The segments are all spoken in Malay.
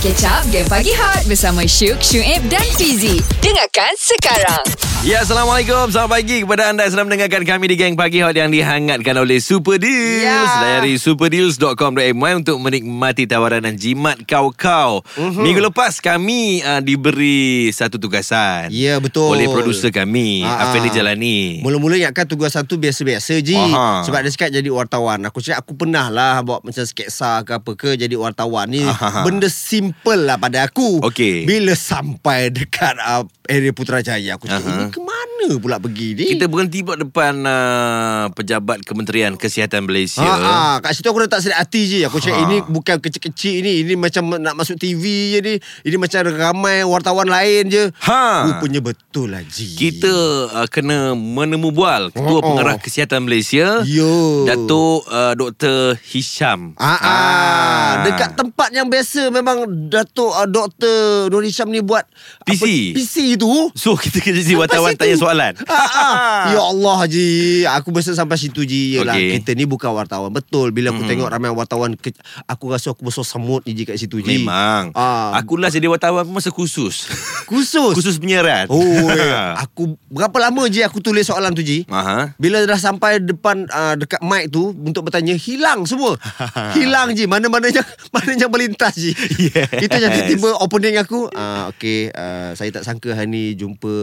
Catch up Game Pagi Hot Bersama Syuk, Syuib dan Fizi Dengarkan sekarang Ya, Assalamualaikum. Selamat pagi kepada anda yang sedang mendengarkan kami di Geng Pagi Hot yang dihangatkan oleh Super Deals. Ya. Layari superdeals.com.my untuk menikmati tawaran dan jimat kau-kau. Mhm. Minggu lepas kami uh, diberi satu tugasan. Ya, betul. Oleh produser kami, Ah, Afeni ah. Jalani. Mula-mula ingatkan tugas satu biasa-biasa je Aha. Sebab dia cakap jadi wartawan Aku cakap aku pernah lah Buat macam sketsa ke apa ke Jadi wartawan ni Aha. Benda simple lah pada aku Okey. Bila sampai dekat uh, area Putrajaya Aku cakap Aha. ini ke mana pula pergi ni Kita berhenti buat depan uh, pejabat Kementerian Kesihatan Malaysia. Ha, ha, kat situ aku letak sedap hati je Aku cakap Ha. ini bukan kecil-kecil ni Ini macam nak masuk TV je ni Ini macam ramai wartawan lain je Ha. Rupanya betul lah Ji Kita uh, kena menemu bual Ketua Oh, oh. Pengarah Kesihatan Malaysia Yo. Datuk uh, Dr. Hisham Ah, ah. Dekat tempat yang biasa Memang Datuk uh, Dr. Nur Hisham ni buat PC. apa, PC tu So kita kena jadi wartawan situ. Tanya soalan ah, ah. Ya Allah Ji Aku biasa sampai situ Ji Yelah Okey. okay. kita ni bukan wartawan Betul Bila aku Mhm. tengok ramai wartawan ke, Aku rasa aku besar semut ni Ji kat situ Ji Memang ah. Aku last jadi wartawan masa khusus Khusus Khusus penyiaran Oh ya. Aku Berapa lama Ji aku tulis soalan tu Ji Aha. Bila dah sampai depan uh, dekat mic tu untuk bertanya hilang semua. hilang je mana-mana yang mana yang melintas je. Yes. Itu yang tiba-tiba opening aku uh, okey uh, saya tak sangka hari ni jumpa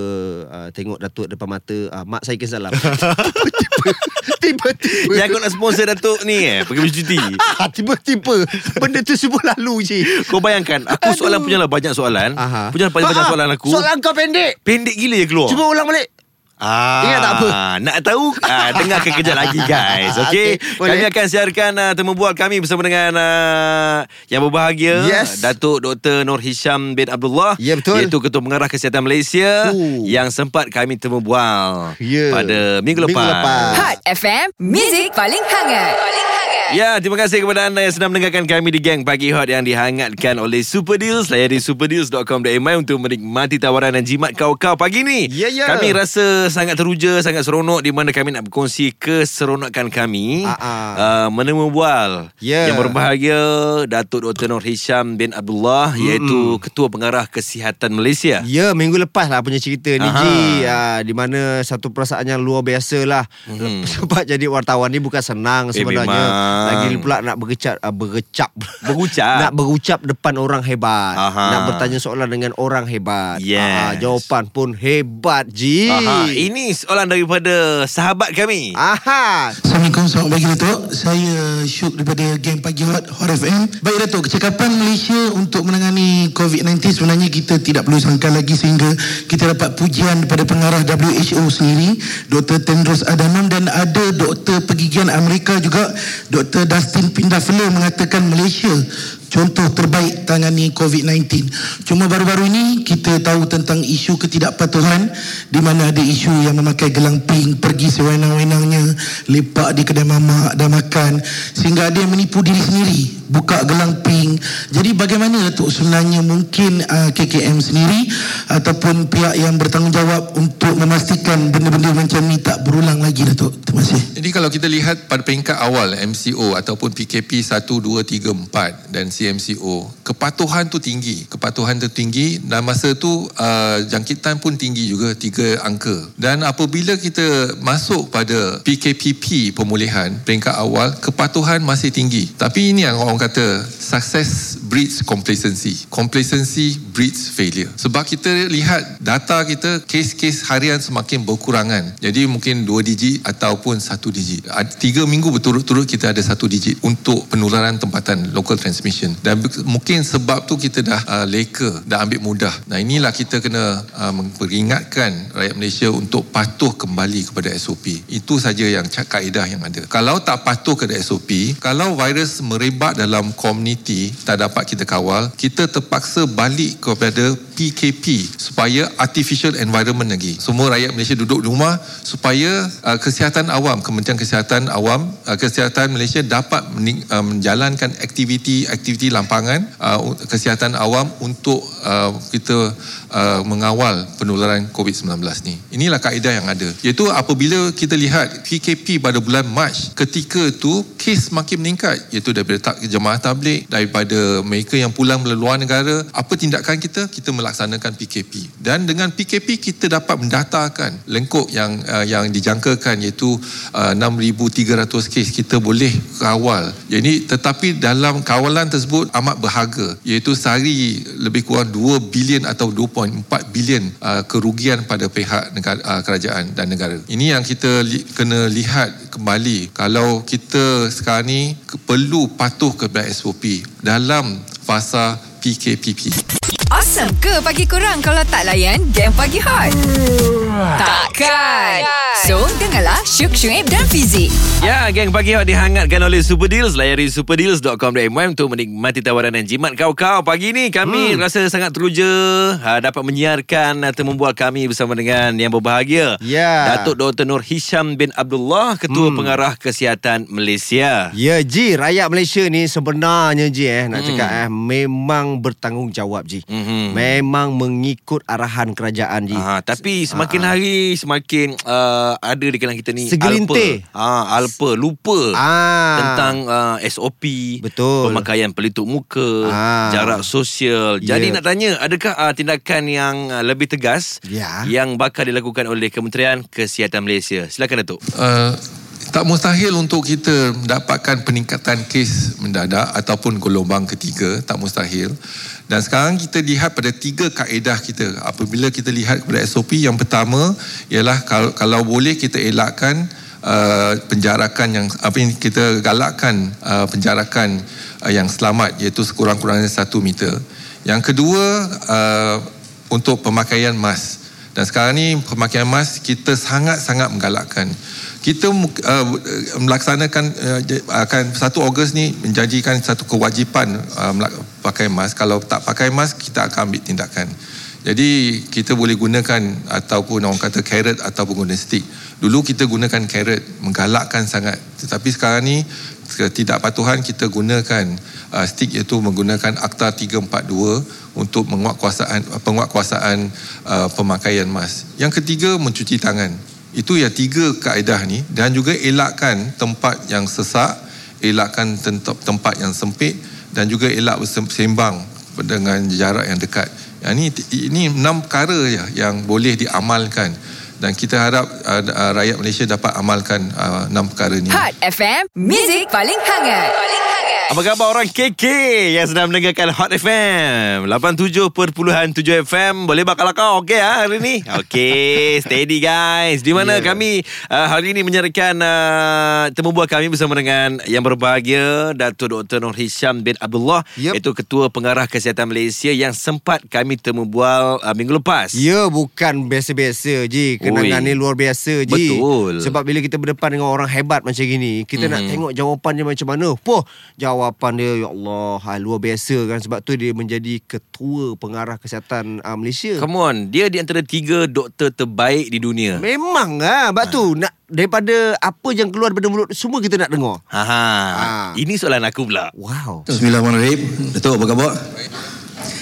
uh, tengok Datuk depan mata uh, mak saya ke salam. tiba-tiba Yang kau nak sponsor Datuk ni eh Pergi bercuti Ah, tiba-tiba benda tu semua lalu je. Kau bayangkan Aku soalan Aduh. punya lah Banyak soalan Aha. Punya paling banyak Ah, ah. soalan aku Soalan kau pendek. Pendek gila je keluar Cuba ulang balik. Ah, Ingat tak apa? Nak tahu? Ah, dengarkan kejap lagi guys. Okey. Okey, boleh. kami akan siarkan uh, temu bual kami bersama dengan uh, yang berbahagia Yes. Datuk Dr. Nur Hisham bin Abdullah Ya, betul. iaitu Ketua Pengarah Kesihatan Malaysia Oh. yang sempat kami temu bual Ya. pada minggu lepas. Minggu lepas. Hot FM Music paling hangat Paling hangat Ya, terima kasih kepada anda yang sedang mendengarkan kami di Gang Pagi Hot yang dihangatkan oleh Super Deals. Layari superdeals.com.my untuk menikmati tawaran dan jimat kau-kau pagi ni. Ya, ya. Kami rasa sangat teruja, sangat seronok di mana kami nak berkongsi keseronokan kami. Ah, ah. Uh, menemu bual. Ya. Yang berbahagia Datuk Dr. Nur Hisham bin Abdullah iaitu Ketua Pengarah Kesihatan Malaysia. Ya, minggu lepas lah punya cerita ni Aha. Ji. Uh, di mana satu perasaan yang luar biasa lah. Mhm. Sebab jadi wartawan ni bukan senang Eh, sebenarnya. memang. Lagi pula nak bergecap, uh, bergecap. Berucap. nak berucap depan orang hebat. Aha. Nak bertanya soalan dengan orang hebat. Yes. Ah, jawapan pun hebat Ji. Aha, ini soalan daripada sahabat kami. Aha. Assalamualaikum, selamat pagi Datuk. Saya Syuk daripada Geng Pagi Hot, Hot FM. Baik Datuk, kecakapan Malaysia untuk menangani COVID-19 sebenarnya kita tidak perlu sangka lagi sehingga kita dapat pujian daripada pengarah WHO sendiri, Dr. Tedros Adhanom dan ada Dr. Pergigian Amerika juga, Dr. Dustin Pindafelo mengatakan Malaysia contoh terbaik tangani COVID-19. Cuma baru-baru ini kita tahu tentang isu ketidakpatuhan di mana ada isu yang memakai gelang pink pergi sewenang-wenangnya lepak di kedai mamak dan makan sehingga ada yang menipu diri sendiri buka gelang pink. Jadi bagaimana Datuk sebenarnya mungkin uh, KKM sendiri ataupun pihak yang bertanggungjawab untuk memastikan benda-benda macam ni tak berulang lagi Datuk. Terima kasih. Jadi kalau kita lihat pada peringkat awal MCO ataupun PKP 1, 2, 3, 4 dan CMCO, kepatuhan tu tinggi. Kepatuhan tu tinggi dan masa tu uh, jangkitan pun tinggi juga, tiga angka. Dan apabila kita masuk pada PKPP pemulihan peringkat awal, kepatuhan masih tinggi. Tapi ini yang orang kata success breeds complacency. Complacency breeds failure. Sebab kita lihat data kita kes-kes harian semakin berkurangan. Jadi mungkin dua digit ataupun satu digit. Tiga minggu berturut-turut kita ada satu digit untuk penularan tempatan local transmission. Dan mungkin sebab tu kita dah uh, leka, dah ambil mudah. Nah inilah kita kena uh, memperingatkan rakyat Malaysia untuk patuh kembali kepada SOP. Itu saja yang kaedah yang ada. Kalau tak patuh kepada SOP, kalau virus merebak dalam komuniti tak dapat kita kawal, kita terpaksa balik kepada PKP supaya artificial environment lagi. Semua rakyat Malaysia duduk di rumah supaya uh, kesihatan awam, Kementerian Kesihatan Awam, uh, Kesihatan Malaysia dapat uh, menjalankan aktiviti-aktiviti lampangan uh, kesihatan awam untuk uh, kita uh, mengawal penularan COVID-19 ni. Inilah kaedah yang ada. Iaitu apabila kita lihat PKP pada bulan Mac, ketika tu kes makin meningkat iaitu daripada jemaah tablik, daripada mereka yang pulang melalui luar negara, apa tindakan kita? Kita melaksanakan PKP. Dan dengan PKP kita dapat mendatakan lengkuk yang uh, yang dijangkakan iaitu uh, 6300 kes kita boleh kawal. Jadi tetapi dalam kawalan tersebut amat berharga iaitu sehari lebih kurang 2 bilion atau 2.4 bilion uh, kerugian pada pihak negara, uh, kerajaan dan negara. Ini yang kita li- kena lihat kembali kalau kita sekarang ni perlu patuh kepada SOP dalam fasa PKPP. Awesome ke pagi kurang kalau tak layan game pagi hot? Takkan. So, dengarlah Syuk Syuib dan Fizik. Ya, geng pagi hot dihangatkan oleh Super Deals. Layari superdeals.com.my untuk menikmati tawaran dan jimat kau-kau. Pagi ni kami hmm. rasa sangat teruja ha, dapat menyiarkan atau membual kami bersama dengan yang berbahagia. Ya. Datuk Dr. Nur Hisham bin Abdullah, Ketua hmm. Pengarah Kesihatan Malaysia. Ya Ji, rakyat Malaysia ni sebenarnya Ji eh nak Hmm. cakap eh memang bertanggungjawab Ji. Mhm. Memang mengikut arahan kerajaan Ji. Ha, tapi semakin Ah. hari semakin uh, ada di kalangan kita ni Segelintir. alpa. Ha, alpa lupa Ah. tentang uh, SOP, Betul. pemakaian pelitup muka, Ah. jarak sosial. Jadi Ya. nak tanya, adakah uh, tindakan yang uh, lebih tegas Ya. yang bakal dilakukan oleh Kementerian Kesihatan Malaysia? Silakan Datuk. Uh, tak mustahil untuk kita mendapatkan peningkatan kes mendadak ataupun gelombang ketiga, tak mustahil. Dan sekarang kita lihat pada tiga kaedah kita. Apabila kita lihat kepada SOP, yang pertama ialah kalau, kalau boleh kita elakkan uh, penjarakan yang apa yang kita galakkan uh, penjarakan uh, yang selamat iaitu sekurang-kurangnya satu meter. Yang kedua uh, untuk pemakaian mask. Dan sekarang ni pemakaian mask kita sangat-sangat menggalakkan. Kita uh, melaksanakan uh, akan 1 Ogos ni menjanjikan satu kewajipan uh, pakai mask. Kalau tak pakai mask kita akan ambil tindakan. Jadi kita boleh gunakan ataupun orang kata carrot ataupun guna stick. Dulu kita gunakan carrot menggalakkan sangat. Tetapi sekarang ni ketidakpatuhan kita gunakan uh, stick iaitu menggunakan Akta 342 untuk menguatkuasaan penguatkuasaan uh, pemakaian mask. Yang ketiga mencuci tangan. Itu ya tiga kaedah ni dan juga elakkan tempat yang sesak, elakkan tempat yang sempit dan juga elak bersembang dengan jarak yang dekat. Yang ini ini enam perkara ya yang boleh diamalkan dan kita harap uh, uh, rakyat Malaysia dapat amalkan uh, enam perkara ni. Hot FM, Music paling hangat. Paling hangat. Apa khabar orang KK yang sedang mendengarkan Hot FM 87.7 FM Boleh bakal kau okey ha, hari ni? Okey, steady guys Di mana yeah. kami uh, hari ini menyerahkan uh, temu bual kami bersama dengan yang berbahagia Datuk Dr. Nur Hisham bin Abdullah Yep. Iaitu Ketua Pengarah Kesihatan Malaysia Yang sempat kami temu bual uh, minggu lepas Ya bukan biasa-biasa Ji Kenangan Oi. ni luar biasa Ji Betul. Sebab bila kita berdepan dengan orang hebat macam gini Kita mm-hmm. nak tengok jawapan dia macam mana Poh Jawapan dia Ya Allah ha, Luar biasa kan? Sebab tu dia menjadi Ketua Pengarah Kesihatan uh, Malaysia. Come on Dia di antara tiga doktor terbaik di dunia. Memang lah Sebab tu nak Daripada apa yang keluar daripada mulut Semua kita nak dengar. Ha, ha. Ah. Ini soalan aku pula. Wow. Bismillahirrahmanirrahim. Datuk apa khabar?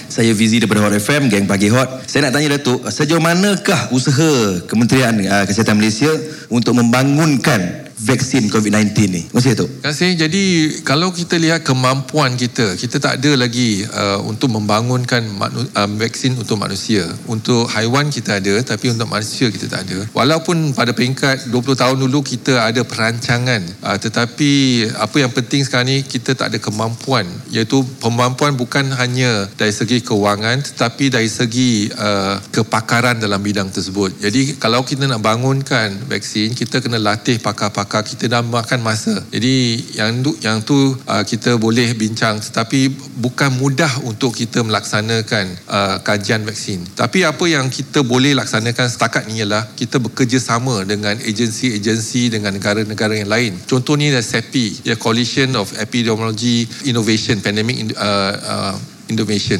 Saya Fizi daripada Hot FM Geng Pagi Hot. Saya nak tanya Datuk Sejauh manakah usaha Kementerian uh, Kesihatan Malaysia Untuk membangunkan vaksin COVID-19 ni Datuk Terima kasih. Jadi kalau kita lihat kemampuan kita, kita tak ada lagi uh, untuk membangunkan manu, uh, vaksin untuk manusia. Untuk haiwan kita ada, tapi untuk manusia kita tak ada. Walaupun pada peringkat 20 tahun dulu kita ada perancangan, uh, tetapi apa yang penting sekarang ni kita tak ada kemampuan. Iaitu kemampuan bukan hanya dari segi kewangan, tetapi dari segi uh, kepakaran dalam bidang tersebut. Jadi kalau kita nak bangunkan vaksin, kita kena latih pakar-pakar kita dah makan masa. Jadi yang tu yang tu uh, kita boleh bincang tetapi bukan mudah untuk kita melaksanakan uh, kajian vaksin. Tapi apa yang kita boleh laksanakan setakat ni ialah kita bekerjasama dengan agensi-agensi dengan negara-negara yang lain. Contohnya adalah CEPI, ya Coalition of Epidemiology Innovation Pandemic uh, uh, Innovation.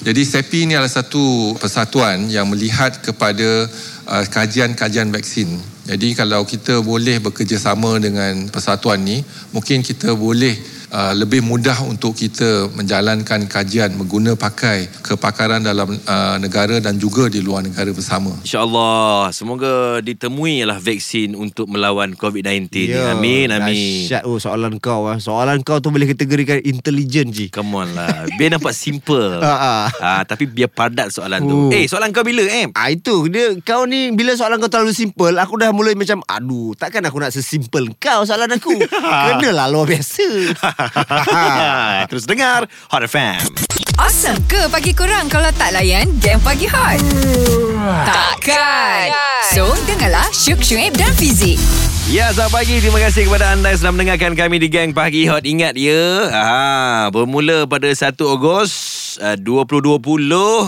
Jadi CEPI ini adalah satu persatuan yang melihat kepada uh, kajian-kajian vaksin. Jadi kalau kita boleh bekerjasama dengan persatuan ni, mungkin kita boleh uh, lebih mudah untuk kita menjalankan kajian mengguna pakai kepakaran dalam uh, negara dan juga di luar negara bersama. InsyaAllah Semoga ditemui lah vaksin Untuk melawan COVID-19 ni. Amin Amin Ya, Dahsyat oh soalan kau ah. Soalan kau tu boleh kategorikan intelligent je. Come on lah Biar nampak simple Ah, Tapi biar padat soalan tu Oh. Eh soalan kau bila em? Ah itu dia kau ni bila soalan kau terlalu simple aku dah mulai macam aduh takkan aku nak sesimple kau soalan aku. Kenalah luar biasa. Terus dengar Hot FM Awesome ke pagi kurang kalau tak layan game pagi hot? Takkan. So, dengarlah Syuk Syuib dan Fizik. Ya, selamat pagi. Terima kasih kepada anda yang sedang mendengarkan kami di Gang Pagi Hot. Ingat ya, ah, bermula pada 1 Ogos 2020,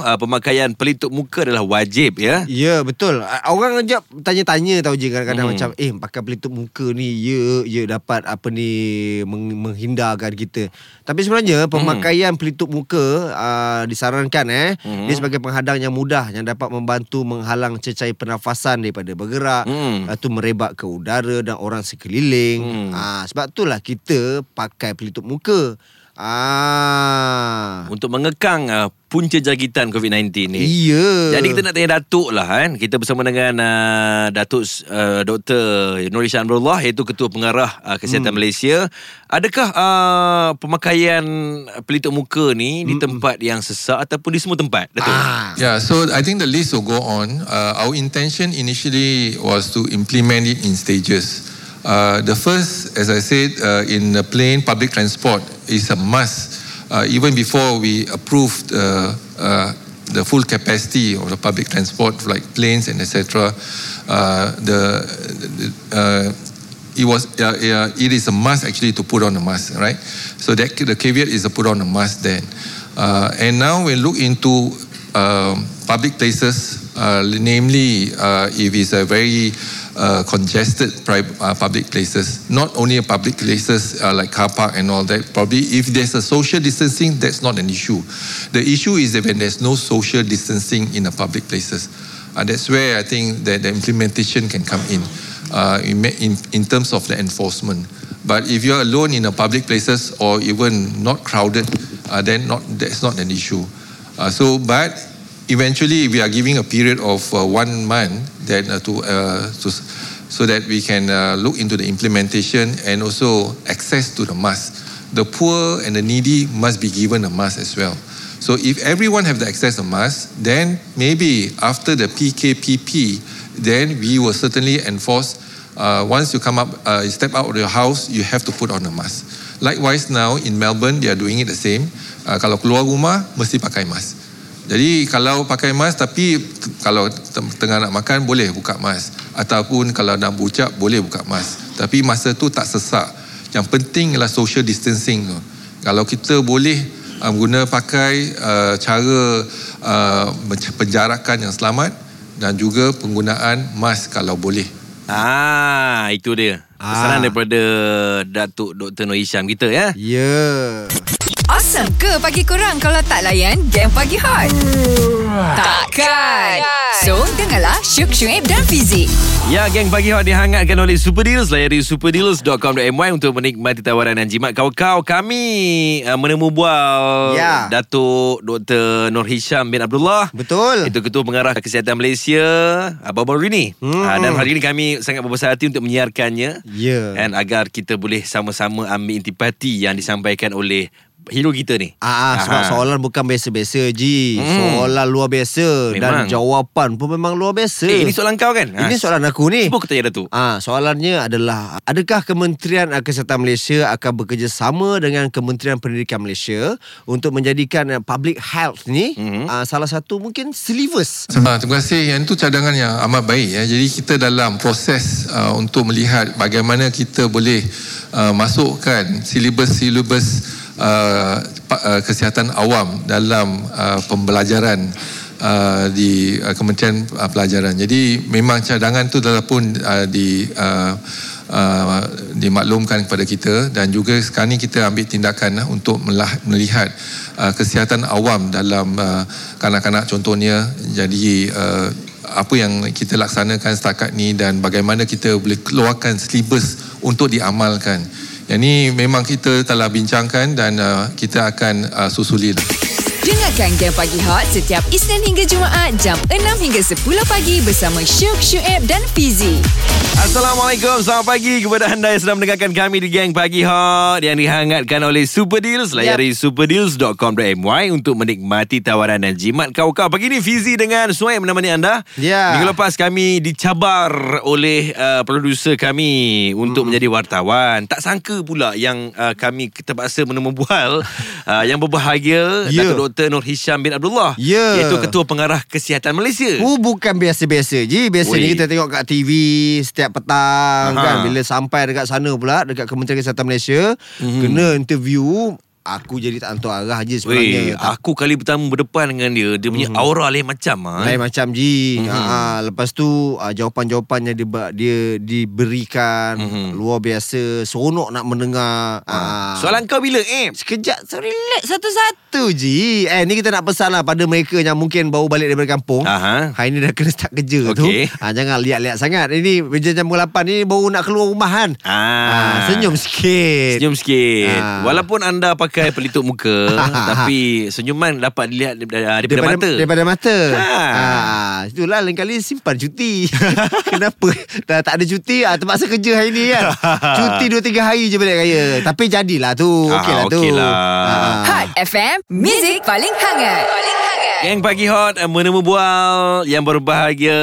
uh, pemakaian pelitup muka adalah wajib ya. Ya betul Ah, Orang ajak tanya-tanya tau je kadang-kadang Hmm. macam Eh pakai pelitup muka ni Ya ya dapat apa ni meng- Menghindarkan kita Tapi sebenarnya Pemakaian pelitup muka uh, Disarankan eh Hmm. Dia sebagai penghadang yang mudah Yang dapat membantu Menghalang cecair pernafasan Daripada bergerak Hmm. Lepas tu merebak ke udara Dan orang sekeliling Hmm. ah, Sebab itulah kita Pakai pelitup muka Ah, Untuk mengekang uh, punca jangkitan COVID-19 ni. Iya Jadi kita nak tanya Datuk lah kan. Kita bersama dengan uh, Datuk uh, Dr. Nur Ishan Amrullah iaitu Ketua Pengarah uh, Kesihatan hmm. Malaysia. Adakah uh, pemakaian pelitup muka ni di tempat yang sesak ataupun di semua tempat? Datuk? ah. Yeah, so I think the list will go on. Uh, our intention initially was to implement it in stages. Uh, the first, as I said, uh, in the plane public transport is a must. Uh, even before we approved the full capacity of the public transport, like planes and etc., the, the it was uh, uh, it is a must actually to put on a mask, right? So that the caveat is to put on a mask then. Uh, and now we look into um, public places, namely uh, if it's a very uh, congested uh, public places, not only a public places uh, like car park and all that. Probably if there's a social distancing, that's not an issue. The issue is that when there's no social distancing in the public places. Uh, that's where I think that the implementation can come in, uh, in, in, in terms of the enforcement. But if you're alone in the public places or even not crowded, uh, then not, that's not an issue. Uh, so, but eventually we are giving a period of uh, one month that uh, to, uh, to so that we can uh, look into the implementation and also access to the mask. The poor and the needy must be given a mask as well. So if everyone have the access to mask, then maybe after the PKPP, then we will certainly enforce. Uh, once you come up, you step out of your house, you have to put on a mask. Likewise now in Melbourne, they are doing it the same. Uh, kalau keluar rumah, mesti pakai mask. Jadi kalau pakai mask tapi kalau tengah nak makan boleh buka mask ataupun kalau nak bucap boleh buka mask. Tapi masa tu tak sesak. Yang penting ialah social distancing tu. Kalau kita boleh uh, guna pakai uh, cara uh, penjarakan yang selamat dan juga penggunaan mask kalau boleh. Ah, itu dia. Pesanan Ah. daripada Datuk Dr. Nur Hisham kita ya. Ya Awesome ke pagi kurang kalau tak layan game pagi hot? Takkan. So, dengarlah Syuk Syuib dan Fizik. Ya, geng pagi hot dihangatkan oleh Super Deals. Layari superdeals.com.my untuk menikmati tawaran dan jimat kau-kau. Kami uh, menemu bual Ya. Datuk Dr. Nur Hisham bin Abdullah. Betul Itu Ketua Pengarah Kesihatan Malaysia uh, baru-baru ini. Hmm. Uh, dan hari ini kami sangat berbesar hati untuk menyiarkannya. Ya Dan agar kita boleh sama-sama ambil intipati yang disampaikan oleh hero kita ni. Ah, ah, sebab Aha. soalan bukan biasa-biasa Ji Hmm. Soalan luar biasa Memang. Dan jawapan pun memang luar biasa Eh, ini soalan kau kan? Ini soalan aku ni Cuba aku tanya Datuk. Ah, soalannya adalah adakah Kementerian ah, Kesihatan Malaysia akan bekerjasama dengan Kementerian Pendidikan Malaysia untuk menjadikan ah, public health ni Mhm. ah, salah satu mungkin syllabus. Ah, terima kasih. Yang itu cadangan yang amat baik. Ya. Jadi kita dalam proses uh, untuk melihat bagaimana kita boleh uh, masukkan silibus-silibus uh, uh, kesihatan awam dalam uh, pembelajaran uh, di uh, Kementerian uh, Pelajaran. Jadi memang cadangan tu dah pun uh, di uh, uh, dimaklumkan kepada kita dan juga sekarang ni kita ambil tindakan uh, untuk melah, melihat uh, kesihatan awam dalam uh, kanak-kanak contohnya jadi uh, apa yang kita laksanakan setakat ni dan bagaimana kita boleh keluarkan silibus untuk diamalkan. Yang ni memang kita telah bincangkan dan uh, kita akan uh, susuli. Dengarkan Game Pagi Hot setiap Isnin hingga Jumaat jam 6 hingga 10 pagi bersama Syuk, Syuib dan Fizi. Assalamualaikum Selamat pagi kepada anda yang sedang mendengarkan kami di Gang Pagi Hot Yang dihangatkan oleh Super Deals Layari yep. superdeals.com.my Untuk menikmati tawaran dan jimat kau-kau Pagi ni Fizi dengan Suhaib menemani anda Ya. Minggu lepas kami dicabar oleh uh, produser kami Untuk menjadi wartawan Tak sangka pula yang uh, kami terpaksa menemubual uh, Yang berbahagia Ya. Datuk Dr. Nur Hisham bin Abdullah Ya. Iaitu Ketua Pengarah Kesihatan Malaysia Oh bukan biasa-biasa je Biasa ni Oi. kita tengok kat TV Setiap petang Aha. kan Bila sampai dekat sana pula Dekat Kementerian Kesihatan Malaysia Mhm. Kena interview Aku jadi tak tentu arah je sebenarnya Tak aku kali pertama berdepan dengan dia Dia punya aura lain macam ah. Lain macam Ji Mhm. mm-hmm. ha, Lepas tu uh, Jawapan-jawapannya dia, dia diberikan Mhm. mm-hmm. Luar biasa Seronok nak mendengar Ah. ha. Soalan kau bila eh? Sekejap so Relax satu-satu Ji Eh ni kita nak pesan lah Pada mereka yang mungkin Baru balik daripada kampung Aha. Hari ni dah kena start kerja Okey. tu ha, Jangan lihat-lihat sangat Ini jam jam 8 ni Baru nak keluar rumah kan Ah. ha, Senyum sikit Senyum sikit Ah. Walaupun anda pakai pelitup muka Tapi senyuman dapat dilihat daripada, daripada, mata Daripada mata Ha. ha. Itulah lain kali simpan cuti Kenapa Dah tak ada cuti ah, Terpaksa kerja hari ni kan Cuti 2-3 hari je balik raya Tapi jadilah tu Ah, Okey lah tu okeylah. Ah. Hot FM, Music paling hangat. Paling hangat. Geng Pagi Hot eh, Menemu bual Yang berbahagia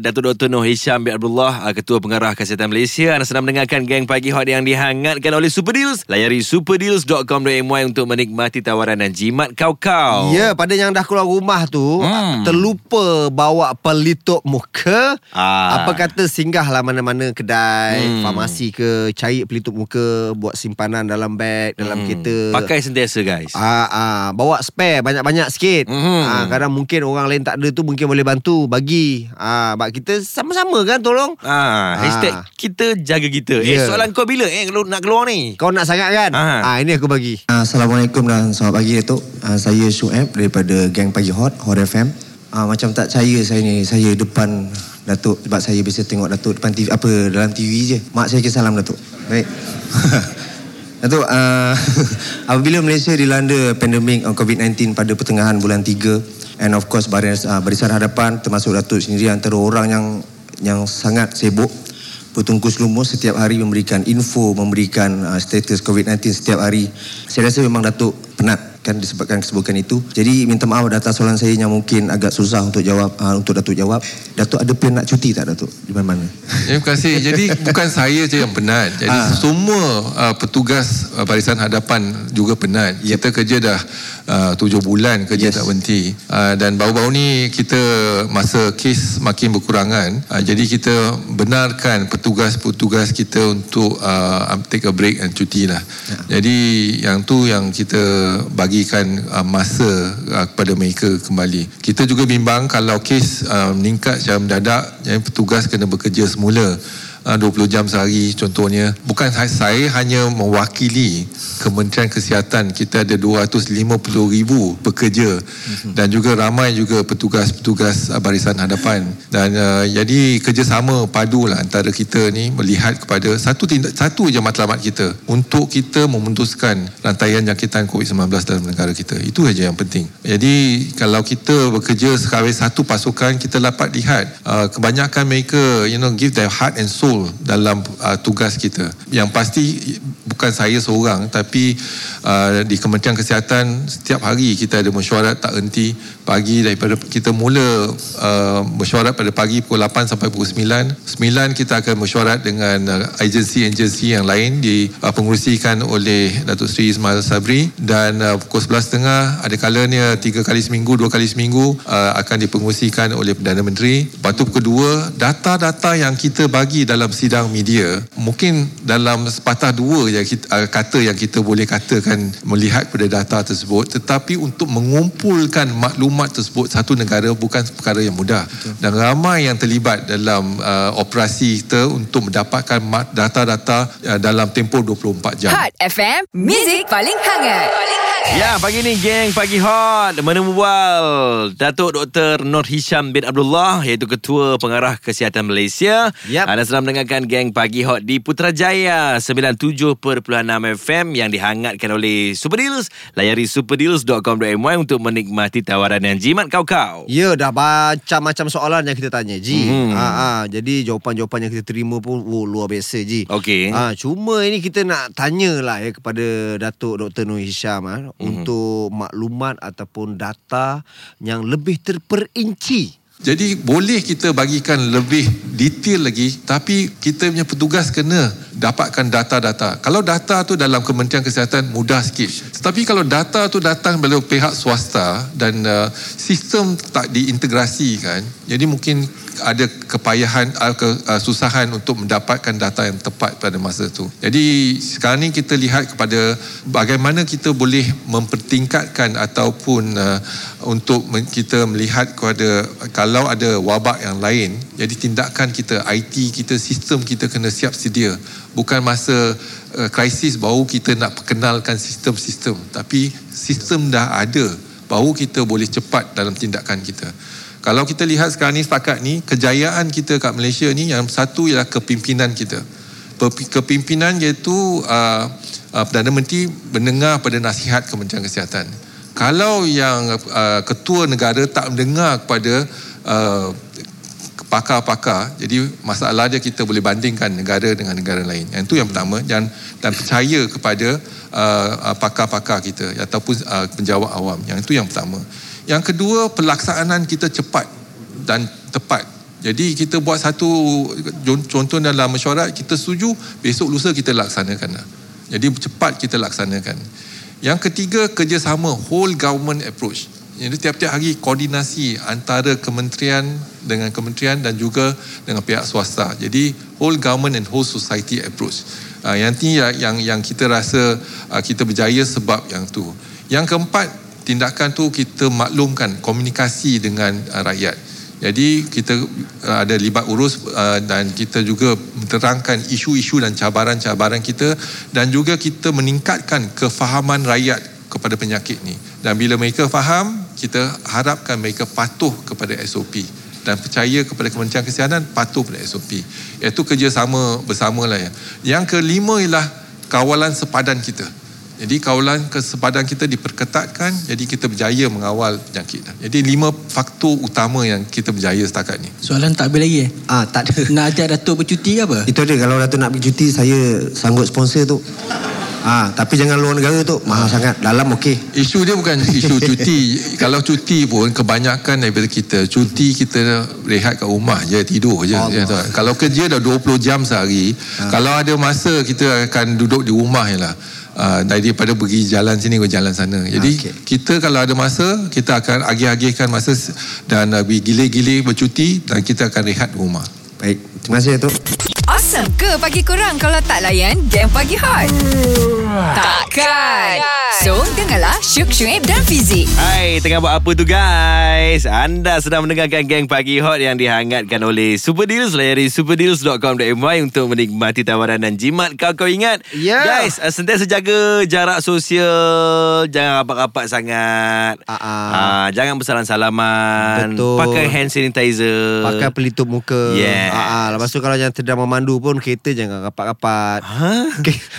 Datuk Dr. Noh Hisham bin Abdullah ah, Ketua Pengarah Kesihatan Malaysia Anda sedang mendengarkan Geng Pagi Hot Yang dihangatkan oleh Super Deals Layari superdeals.com.my Untuk menikmati tawaran dan jimat kau-kau Ya, pada yang dah keluar rumah tu Hmm. terlupa bawa pelitup muka, Ah. apa kata singgahlah mana-mana kedai, Hmm. farmasi ke, cari pelitup muka buat simpanan dalam beg, dalam kereta. Hmm. Pakai sentiasa guys Ah, ah, bawa spare banyak-banyak sikit. Mhm. Ah, kadang mungkin orang lain tak ada tu mungkin boleh bantu bagi. Ah, bak kita sama-sama kan tolong. Ah, hashtag kita jaga kita. Eh, Ya. soalan kau bila eh kalau nak keluar ni? Kau nak sangat kan? Ah. Ah, ini aku bagi. Ah, Assalamualaikum dan selamat pagi Datuk. Ah, saya Shu'aib daripada Gang Pagi Hot, Hot FM. Ah, macam tak percaya saya ni, saya depan Datuk sebab saya biasa tengok Datuk depan TV apa dalam TV je. Mak saya ke salam Datuk. Baik. Datuk, ah, apabila Malaysia dilanda pandemik ah, COVID-19 pada pertengahan bulan 3 and of course baris, ah, barisan hadapan termasuk Datuk sendiri antara orang yang yang sangat sibuk bertungkus lumus setiap hari memberikan info, memberikan uh, status COVID-19 setiap hari. Saya rasa memang Datuk penat kan disebabkan kesibukan itu. Jadi minta maaf atas soalan saya yang mungkin agak susah untuk jawab uh, untuk Datuk jawab. Datuk ada plan nak cuti tak Datuk? Di mana-mana? Terima kasih. Jadi bukan saya je yang penat. Jadi Ah. semua uh, petugas uh, barisan hadapan juga penat. Kita kerja dah uh, tujuh bulan kerja Yes. tak berhenti. Uh, dan baru-baru ni kita masa kes makin berkurangan. Uh, jadi kita benarkan petugas-petugas kita untuk uh, take a break dan cuti lah. Jadi yang tu yang kita bagikan uh, masa uh, kepada mereka kembali. Kita juga bimbang kalau kes uh, meningkat secara mendadak, jadi petugas kena bekerja semula. Uh, 20 jam sehari contohnya. Bukan saya, saya hanya mewakili Kementerian Kesihatan. Kita ada 250 ribu pekerja. Dan juga ramai juga petugas-petugas uh, barisan hadapan. Dan uh, jadi kerjasama padu lah antara kita ni melihat kepada satu tindak satu je matlamat kita untuk kita memutuskan rantaian jangkitan COVID-19 dalam negara kita. Itu saja yang penting. Jadi kalau kita bekerja sebagai satu pasukan kita dapat lihat uh, kebanyakan mereka you know give their heart and soul dalam uh, tugas kita. Yang pasti bukan saya seorang tapi uh, di Kementerian Kesihatan setiap hari kita ada mesyuarat tak henti pagi daripada kita mula uh, mesyuarat pada pagi pukul 8 sampai pukul 9 9 kita akan mesyuarat dengan uh, agensi-agensi yang lain di uh, pengurusikan oleh Datuk Seri Ismail Sabri. Dan uh, pukul 11.30 ada kalanya tiga kali seminggu dua kali seminggu uh, akan dipengurusikan oleh Perdana Menteri. Lepas tu pukul 2 data-data yang kita bagi dalam sidang media mungkin dalam sepatah dua yang kita, uh, kata yang kita boleh katakan melihat pada data tersebut tetapi untuk mengumpulkan maklumat tersebut satu negara bukan perkara yang mudah Betul. dan ramai yang terlibat dalam uh, operasi kita untuk mendapatkan data-data uh, dalam tempoh 24 jam Hot FM, Music paling hangat. Paling hangat. Ya, pagi ni geng Pagi Hot Menemu bual Datuk Dr. Nur Hisham bin Abdullah Iaitu Ketua Pengarah Kesihatan Malaysia Yap. Anda sedang mendengarkan geng Pagi Hot Di Putrajaya 97.6 FM Yang dihangatkan oleh Super Deals Layari superdeals.com.my Untuk menikmati tawaran yang jimat kau-kau Ya dah macam-macam soalan yang kita tanya Ji. Mhm. Ha, ha jadi jawapan-jawapan yang kita terima pun oh, luar biasa Ji. Okey. Ha cuma ini kita nak tanyalah ya kepada Datuk Dr Nur Hisham ha, Mhm. untuk maklumat ataupun data yang lebih terperinci. Jadi boleh kita bagikan lebih detail lagi tapi kita punya petugas kena dapatkan data-data. Kalau data tu dalam Kementerian Kesihatan mudah sikit. Tetapi kalau data tu datang dari pihak swasta dan uh, sistem tak diintegrasikan, jadi mungkin ada kepayahan uh, kesusahan untuk mendapatkan data yang tepat pada masa tu. Jadi sekarang ni kita lihat kepada bagaimana kita boleh mempertingkatkan ataupun uh, untuk kita melihat kepada kalau ada wabak yang lain, jadi tindakan kita IT kita sistem kita kena siap sedia. Bukan masa uh, krisis baru kita nak perkenalkan sistem-sistem, tapi sistem dah ada baru kita boleh cepat dalam tindakan kita. Kalau kita lihat sekarang ni setakat ni kejayaan kita kat Malaysia ni yang satu ialah kepimpinan kita. Kepimpinan iaitu uh, uh, Perdana Menteri mendengar pada nasihat Kementerian Kesihatan. Kalau yang uh, ketua negara tak mendengar kepada uh, pakar-pakar, jadi masalah dia kita boleh bandingkan negara dengan negara lain. Yang itu yang pertama dan dan percaya kepada uh, pakar-pakar kita ataupun uh, penjawat awam. Yang itu yang pertama. Yang kedua pelaksanaan kita cepat dan tepat. Jadi kita buat satu contoh dalam mesyuarat kita setuju besok lusa kita laksanakan. lah. Jadi cepat kita laksanakan. Yang ketiga kerjasama whole government approach. Jadi tiap-tiap hari koordinasi antara kementerian dengan kementerian dan juga dengan pihak swasta. Jadi whole government and whole society approach. Uh, yang ini yang, yang kita rasa uh, kita berjaya sebab yang tu. Yang keempat tindakan tu kita maklumkan komunikasi dengan uh, rakyat. Jadi kita uh, ada libat urus uh, dan kita juga menerangkan isu-isu dan cabaran-cabaran kita dan juga kita meningkatkan kefahaman rakyat kepada penyakit ni. Dan bila mereka faham, kita harapkan mereka patuh kepada SOP dan percaya kepada Kementerian Kesihatan patuh pada SOP. Iaitu kerjasama bersama lah ya. Yang kelima ialah kawalan sepadan kita. Jadi kawalan kesepadan kita diperketatkan jadi kita berjaya mengawal penyakit. Jadi lima faktor utama yang kita berjaya setakat ni. Soalan tak habis lagi eh? Ah tak ada. Nak ajak Datuk bercuti ke apa? Itu ada kalau Datuk nak pergi cuti saya sanggup sponsor tu. Ah tapi jangan luar negara tu mahal sangat. Dalam okey. Isu dia bukan isu cuti. Kalau cuti pun kebanyakan daripada kita cuti kita rehat kat rumah je tidur je. Allah. Ya, tak? kalau kerja dah 20 jam sehari, kalau ada masa kita akan duduk di rumah je lah. Uh, daripada pergi jalan sini ke jalan sana. Jadi Okey. kita kalau ada masa kita akan agih-agihkan masa dan uh, gilir-gilir bercuti dan kita akan rehat rumah. Baik. Terima kasih Datuk. Awesome ke pagi korang kalau tak layan game pagi hot? Takkan. So, dengarlah Syuk Syuib dan Fizik. Hai, tengah buat apa tu guys? Anda sedang mendengarkan Geng Pagi Hot yang dihangatkan oleh Super Deals. Layari superdeals.com.my untuk menikmati tawaran dan jimat kau-kau ingat. Ya. Guys, uh, sentiasa jaga jarak sosial. Jangan rapat-rapat sangat. Ah. Ah, jangan bersalam-salaman. Betul. Pakai hand sanitizer. Pakai pelitup muka. Yes. Ah, ah, lepas tu kalau yang sedang memandu pun kereta jangan rapat-rapat. Ha?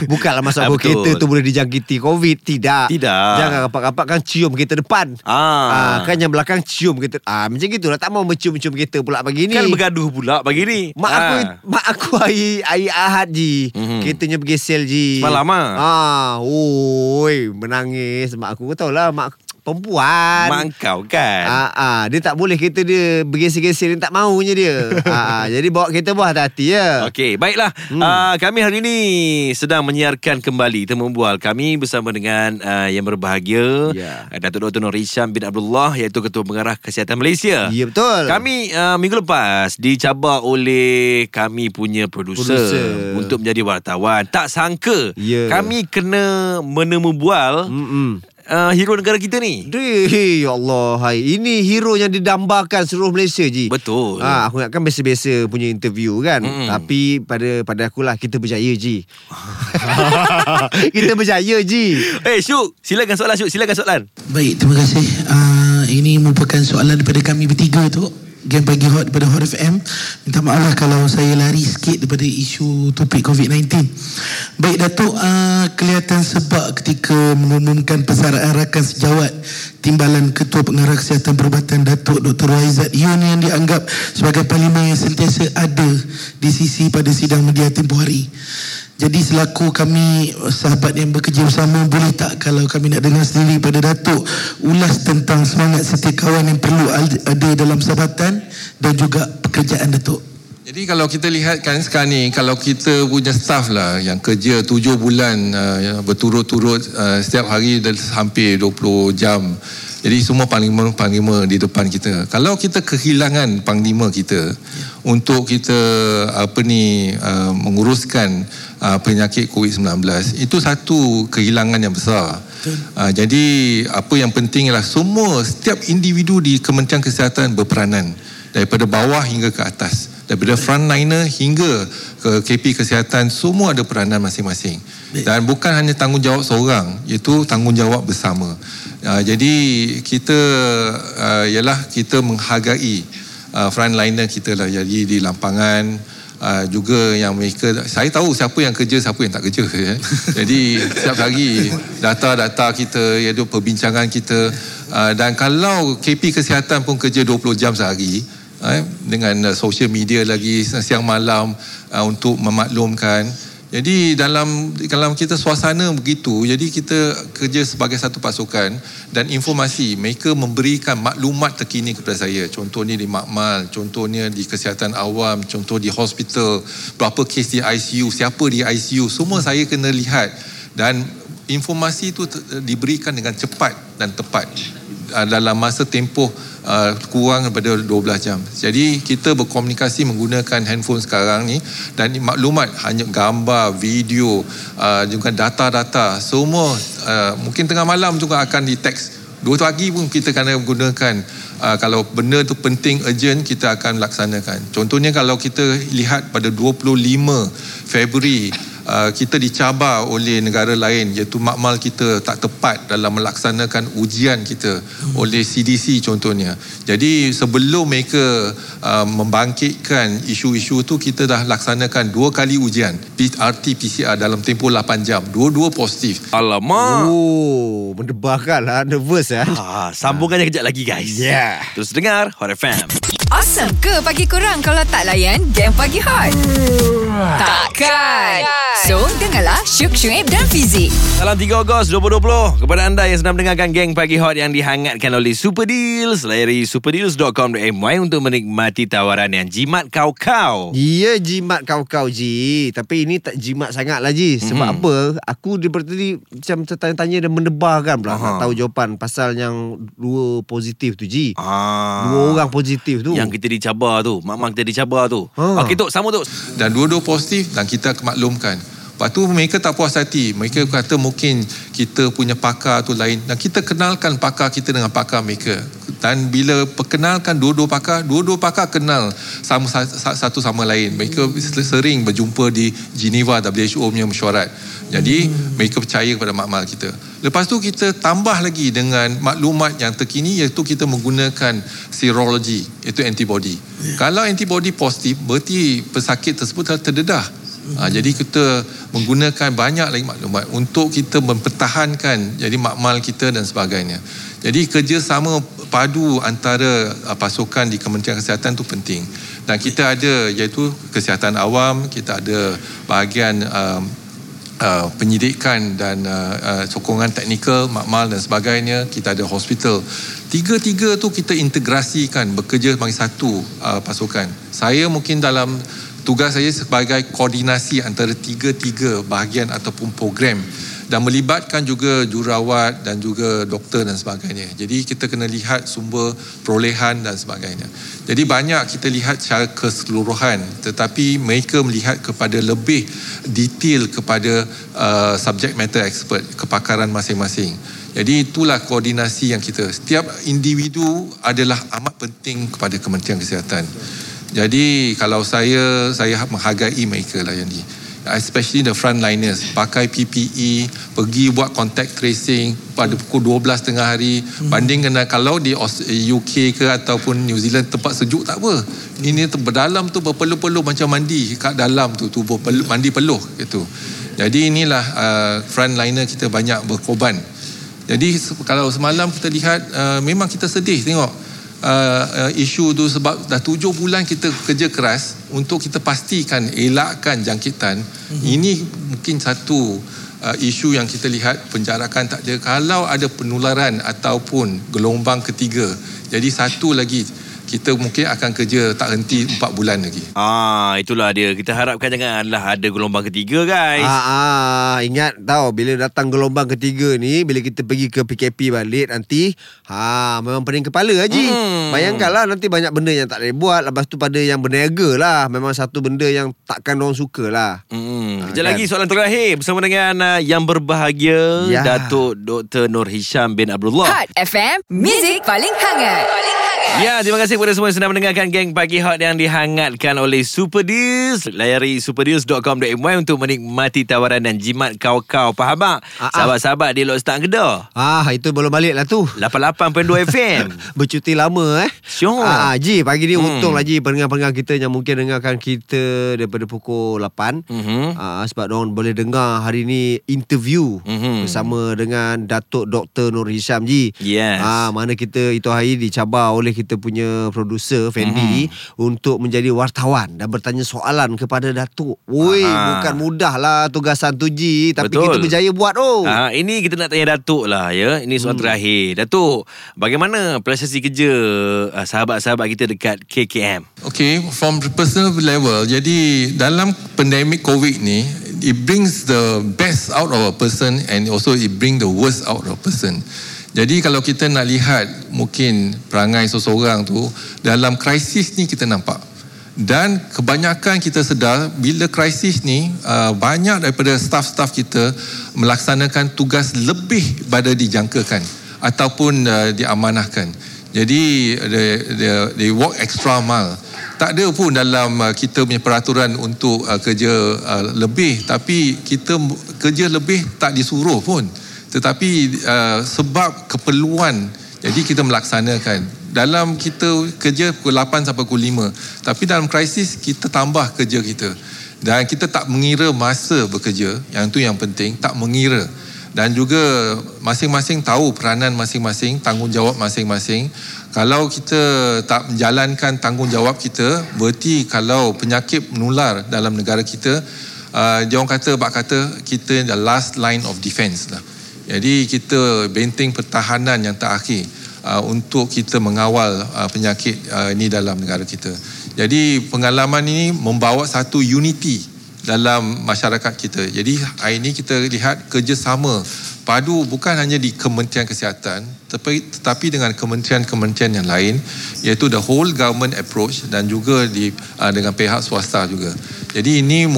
Bukanlah Ah, aku betul. kereta tu boleh dijangkiti COVID. Tidak. Tidak. Jangan rapat-rapat kan cium kereta depan. Ah. Kan yang belakang cium kereta. Ah, macam gitu lah. Tak mau mencium-cium kereta pula pagi ni. Kan bergaduh pula pagi ni. Mak aku Ah. mak aku hari hari Ahad ji. Mhm. Keretanya bergesel ji. Semalam ah? Ah, oi, menangis mak aku. Kau tahu lah mak perempuan. Mak kau kan. Ah, ah, dia tak boleh kereta dia bergesel-gesel dia tak maunya dia. ah, ah, jadi bawa kereta buah hati-hati ya. Okey, baiklah. Hmm. Uh, kami hari ini sedang menyiarkan kembali Temu Bual kami bersama dengan uh, yang berbahagia Ya. uh, Datuk Dr. Nur Hisham bin Abdullah iaitu Ketua Pengarah Kesihatan Malaysia. Ya betul. Kami uh, minggu lepas dicabar oleh kami punya produser Produser. untuk menjadi wartawan. Tak sangka Ya. kami kena menemu bual Mm-mm. Uh, hero negara kita ni. Deh, ya Allah, hai. Ini hero yang didambakan seluruh Malaysia Ji. Betul. Ha, aku ingatkan biasa-biasa punya interview kan. Mm. Tapi pada pada akulah kita berjaya Ji. kita berjaya Ji. Eh, hey, Syuk, silakan soalan Syuk, silakan soalan. Baik, terima kasih. Uh, ini merupakan soalan daripada kami bertiga tu. Game Pagi Hot daripada Hot FM. Minta maaf lah kalau saya lari sikit daripada isu topik COVID-19. Baik, Datuk, uh, kelihatan sebab ketika mengumumkan persaraan rakan sejawat Timbalan Ketua Pengarah Kesihatan Perubatan Datuk Dr. Waizat Yun yang dianggap sebagai parlimen yang sentiasa ada di sisi pada sidang media tempoh hari. Jadi selaku kami sahabat yang bekerja bersama boleh tak kalau kami nak dengar sendiri pada Datuk ulas tentang semangat setiap kawan yang perlu ada dalam sabatan dan juga pekerjaan Datuk. Jadi kalau kita lihat kan sekarang ni kalau kita punya staff lah yang kerja tujuh bulan uh, berturut-turut uh, setiap hari dan hampir 20 jam jadi semua panglima-panglima di depan kita. Kalau kita kehilangan panglima kita untuk kita apa ni uh, menguruskan uh, penyakit COVID-19, itu satu kehilangan yang besar. Uh, jadi apa yang penting ialah semua setiap individu di Kementerian Kesihatan berperanan daripada bawah hingga ke atas. Daripada frontliner hingga ke KP Kesihatan semua ada peranan masing-masing. Dan bukan hanya tanggungjawab seorang, itu tanggungjawab bersama. Uh, jadi kita uh, ialah kita menghargai uh, frontliner kita lah jadi di lampangan uh, juga yang mereka saya tahu siapa yang kerja siapa yang tak kerja eh. jadi setiap hari data-data kita iaitu perbincangan kita uh, dan kalau KP kesihatan pun kerja 20 jam sehari uh, dengan uh, social media lagi siang malam uh, untuk memaklumkan jadi dalam dalam kita suasana begitu, jadi kita kerja sebagai satu pasukan dan informasi mereka memberikan maklumat terkini kepada saya. Contohnya di makmal, contohnya di kesihatan awam, contoh di hospital, berapa kes di ICU, siapa di ICU, semua saya kena lihat dan informasi itu diberikan dengan cepat dan tepat dalam masa tempoh uh, kurang daripada 12 jam. Jadi kita berkomunikasi menggunakan handphone sekarang ni dan maklumat hanya gambar, video, uh, juga data-data semua uh, mungkin tengah malam juga akan di teks. Dua pagi pun kita kena menggunakan uh, kalau benda tu penting urgent kita akan laksanakan. Contohnya kalau kita lihat pada 25 Februari uh, kita dicabar oleh negara lain iaitu makmal kita tak tepat dalam melaksanakan ujian kita hmm. oleh CDC contohnya. Jadi sebelum mereka uh, membangkitkan isu-isu tu kita dah laksanakan dua kali ujian RT PCR dalam tempoh 8 jam. Dua-dua positif. Alamak. Oh, mendebarkan lah. Nervous ya. Ah, sambungannya kejap lagi guys. Yeah. Terus dengar Hot FM. Awesome ke pagi korang kalau tak layan game pagi hot? Takkan. So, dengarlah Syuk Syuib dan Fizik. Salam 3 Ogos 2020 kepada anda yang sedang mendengarkan geng pagi hot yang dihangatkan oleh Super Deals. Layari superdeals.com.my untuk menikmati tawaran yang jimat kau-kau. Ya jimat kau-kau Ji Tapi ini tak jimat sangat lah Ji Sebab Mhm. apa Aku daripada tadi Macam tertanya-tanya Dan mendebarkan pula Aha. Nak tahu jawapan Pasal yang Dua positif tu Ji Ah. Dua orang positif tu Yang kita dicabar tu Mak-mak kita dicabar tu Ha. Okey Tok sama Tok dan dua-dua positif dan kita maklumkan. Lepas tu mereka tak puas hati. Mereka kata mungkin kita punya pakar tu lain. Dan kita kenalkan pakar kita dengan pakar mereka. Dan bila perkenalkan dua-dua pakar, dua-dua pakar kenal sama sa- satu sama lain. Mereka sering berjumpa di Geneva WHO punya mesyuarat. Jadi mereka percaya kepada makmal kita. Lepas tu kita tambah lagi dengan maklumat yang terkini iaitu kita menggunakan serologi iaitu antibody. Kalau antibody positif berarti pesakit tersebut telah terdedah. Ha, jadi kita menggunakan banyak lagi maklumat untuk kita mempertahankan jadi makmal kita dan sebagainya. Jadi kerjasama padu antara uh, pasukan di Kementerian Kesihatan itu penting. Dan kita ada iaitu kesihatan awam, kita ada bahagian um, uh, penyidikan dan uh, uh, sokongan teknikal, makmal dan sebagainya. Kita ada hospital. Tiga-tiga tu kita integrasikan bekerja sebagai satu uh, pasukan. Saya mungkin dalam tugas saya sebagai koordinasi antara tiga-tiga bahagian ataupun program dan melibatkan juga jurawat dan juga doktor dan sebagainya. Jadi kita kena lihat sumber perolehan dan sebagainya. Jadi banyak kita lihat secara keseluruhan tetapi mereka melihat kepada lebih detail kepada uh, subject matter expert, kepakaran masing-masing. Jadi itulah koordinasi yang kita. Setiap individu adalah amat penting kepada Kementerian Kesihatan. Jadi kalau saya saya menghargai mereka lah yang ni. Especially the frontliners pakai PPE pergi buat contact tracing pada pukul 12 tengah hari hmm. banding dengan kalau di UK ke ataupun New Zealand tempat sejuk tak apa. Ini tu berdalam tu berpeluh-peluh macam mandi kat dalam tu tubuh peluh, mandi peluh gitu. Jadi inilah uh, frontliner kita banyak berkorban. Jadi kalau semalam kita lihat uh, memang kita sedih tengok uh, uh, isu tu sebab dah tujuh bulan kita kerja keras untuk kita pastikan elakkan jangkitan. Mm-hmm. Ini mungkin satu uh, isu yang kita lihat penjarakan tak ada kalau ada penularan ataupun gelombang ketiga. Jadi satu lagi kita mungkin akan kerja tak henti empat bulan lagi. Ah, itulah dia. Kita harapkan janganlah ada gelombang ketiga, guys. Ah, ah, ingat tahu bila datang gelombang ketiga ni bila kita pergi ke PKP balik nanti ha memang pening kepala haji. Hmm. Bayangkanlah nanti banyak benda yang tak boleh buat lepas tu pada yang berniaga lah memang satu benda yang takkan orang suka lah. Hmm. Ah, Kejap kan? lagi soalan terakhir bersama dengan uh, yang berbahagia Ya. Datuk Dr. Nur Hisham bin Abdullah. Hot FM, Music paling hangat. Paling hangat. Ya, terima kasih kepada semua yang sedang mendengarkan Geng Pagi Hot yang dihangatkan oleh Super Deals. Layari superdeals.com.my untuk menikmati tawaran dan jimat kau-kau. Faham tak? Ah, ah. Sahabat-sahabat di Lok Stang Kedah. Ah itu belum balik lah tu. 88.2 FM. Bercuti lama eh. Sure. Ah, Ji, pagi ni Hmm. untung lah Ji pendengar-pendengar kita yang mungkin dengarkan kita daripada pukul 8. Mhm. Ah, sebab orang boleh dengar hari ni interview Mhm. bersama dengan Datuk Dr. Nur Hisham Ji. Yes. Ah, mana kita itu hari dicabar oleh kita punya producer Fendi Mhm. untuk menjadi wartawan dan bertanya soalan kepada Datuk. Woi, bukan mudah lah tugasan tu Ji, tapi Betul. kita berjaya buat oh. Ah, ini kita nak tanya Datuk lah ya. Ini soalan hmm. terakhir. Datuk, bagaimana prestasi kerja ah, sahabat-sahabat kita dekat KKM? Okay, from personal level, jadi dalam pandemic COVID ni, it brings the best out of a person and also it bring the worst out of a person. Jadi kalau kita nak lihat mungkin perangai seseorang tu dalam krisis ni kita nampak. Dan kebanyakan kita sedar bila krisis ni uh, banyak daripada staff-staff kita melaksanakan tugas lebih pada dijangkakan ataupun uh, diamanahkan. Jadi they, they, they walk extra mile. Tak ada pun dalam uh, kita punya peraturan untuk kerja lebih tapi kita kerja lebih tak disuruh pun. Tetapi uh, sebab keperluan jadi kita melaksanakan. Dalam kita kerja pukul 8 sampai pukul 5. Tapi dalam krisis kita tambah kerja kita. Dan kita tak mengira masa bekerja. Yang tu yang penting, tak mengira. Dan juga masing-masing tahu peranan masing-masing, tanggungjawab masing-masing. Kalau kita tak menjalankan tanggungjawab kita, berarti kalau penyakit menular dalam negara kita, uh, dia orang kata, bak kata, kita the last line of defense lah. Jadi kita benteng pertahanan yang terakhir uh, untuk kita mengawal uh, penyakit uh, ini dalam negara kita. Jadi pengalaman ini membawa satu unity dalam masyarakat kita. Jadi hari ini kita lihat kerjasama padu bukan hanya di Kementerian Kesihatan tetapi, tetapi dengan kementerian-kementerian yang lain iaitu the whole government approach dan juga di uh, dengan pihak swasta juga. Jadi ini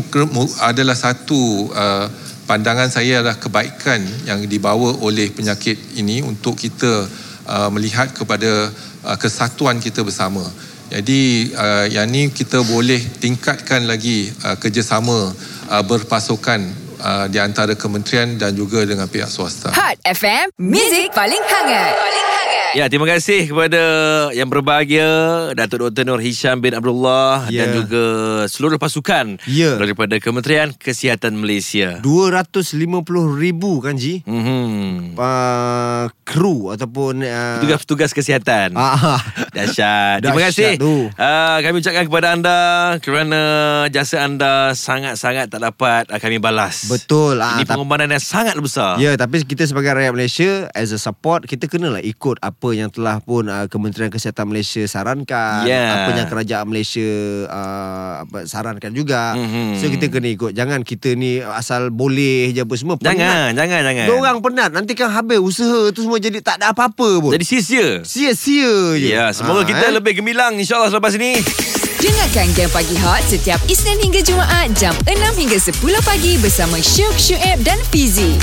adalah satu uh, pandangan saya adalah kebaikan yang dibawa oleh penyakit ini untuk kita uh, melihat kepada uh, kesatuan kita bersama. Jadi uh, yang ni kita boleh tingkatkan lagi uh, kerjasama uh, berpasukan uh, di antara kementerian dan juga dengan pihak swasta. Hot FM, Music paling hangat. Paling hangat. Ya, terima kasih kepada yang berbahagia Datuk Dr. Nur Hisham bin Abdullah Ya. dan juga seluruh pasukan Ya. daripada Kementerian Kesihatan Malaysia. 250 ribu kan Ji Mhm. uh, kru ataupun uh, Petugas-petugas kesihatan. ah, Dahsyat. Terima kasih. tu. Uh, kami ucapkan kepada anda kerana jasa anda sangat-sangat tak dapat uh, kami balas. betul ah, Ini tapi- pengorbanan yang sangat besar. Ya, tapi kita sebagai rakyat Malaysia as a support kita kenalah ikut apa yang telah pun uh, Kementerian Kesihatan Malaysia sarankan, Ya. apa yang kerajaan Malaysia uh, apa, sarankan juga. Mhm. So kita kena ikut. Jangan kita ni asal boleh je apa semua. Jangan, jangan, jangan. Orang penat nanti kan habis usaha tu semua jadi tak ada apa-apa pun. Jadi sia-sia. sia-sia je. Ya, semoga Ah, kita eh. lebih gemilang insyaAllah selepas ini. Dengarkan Game Pagi Hot setiap Isnin hingga Jumaat jam 6 hingga 10 pagi bersama Syuk, Syuib dan Fizi.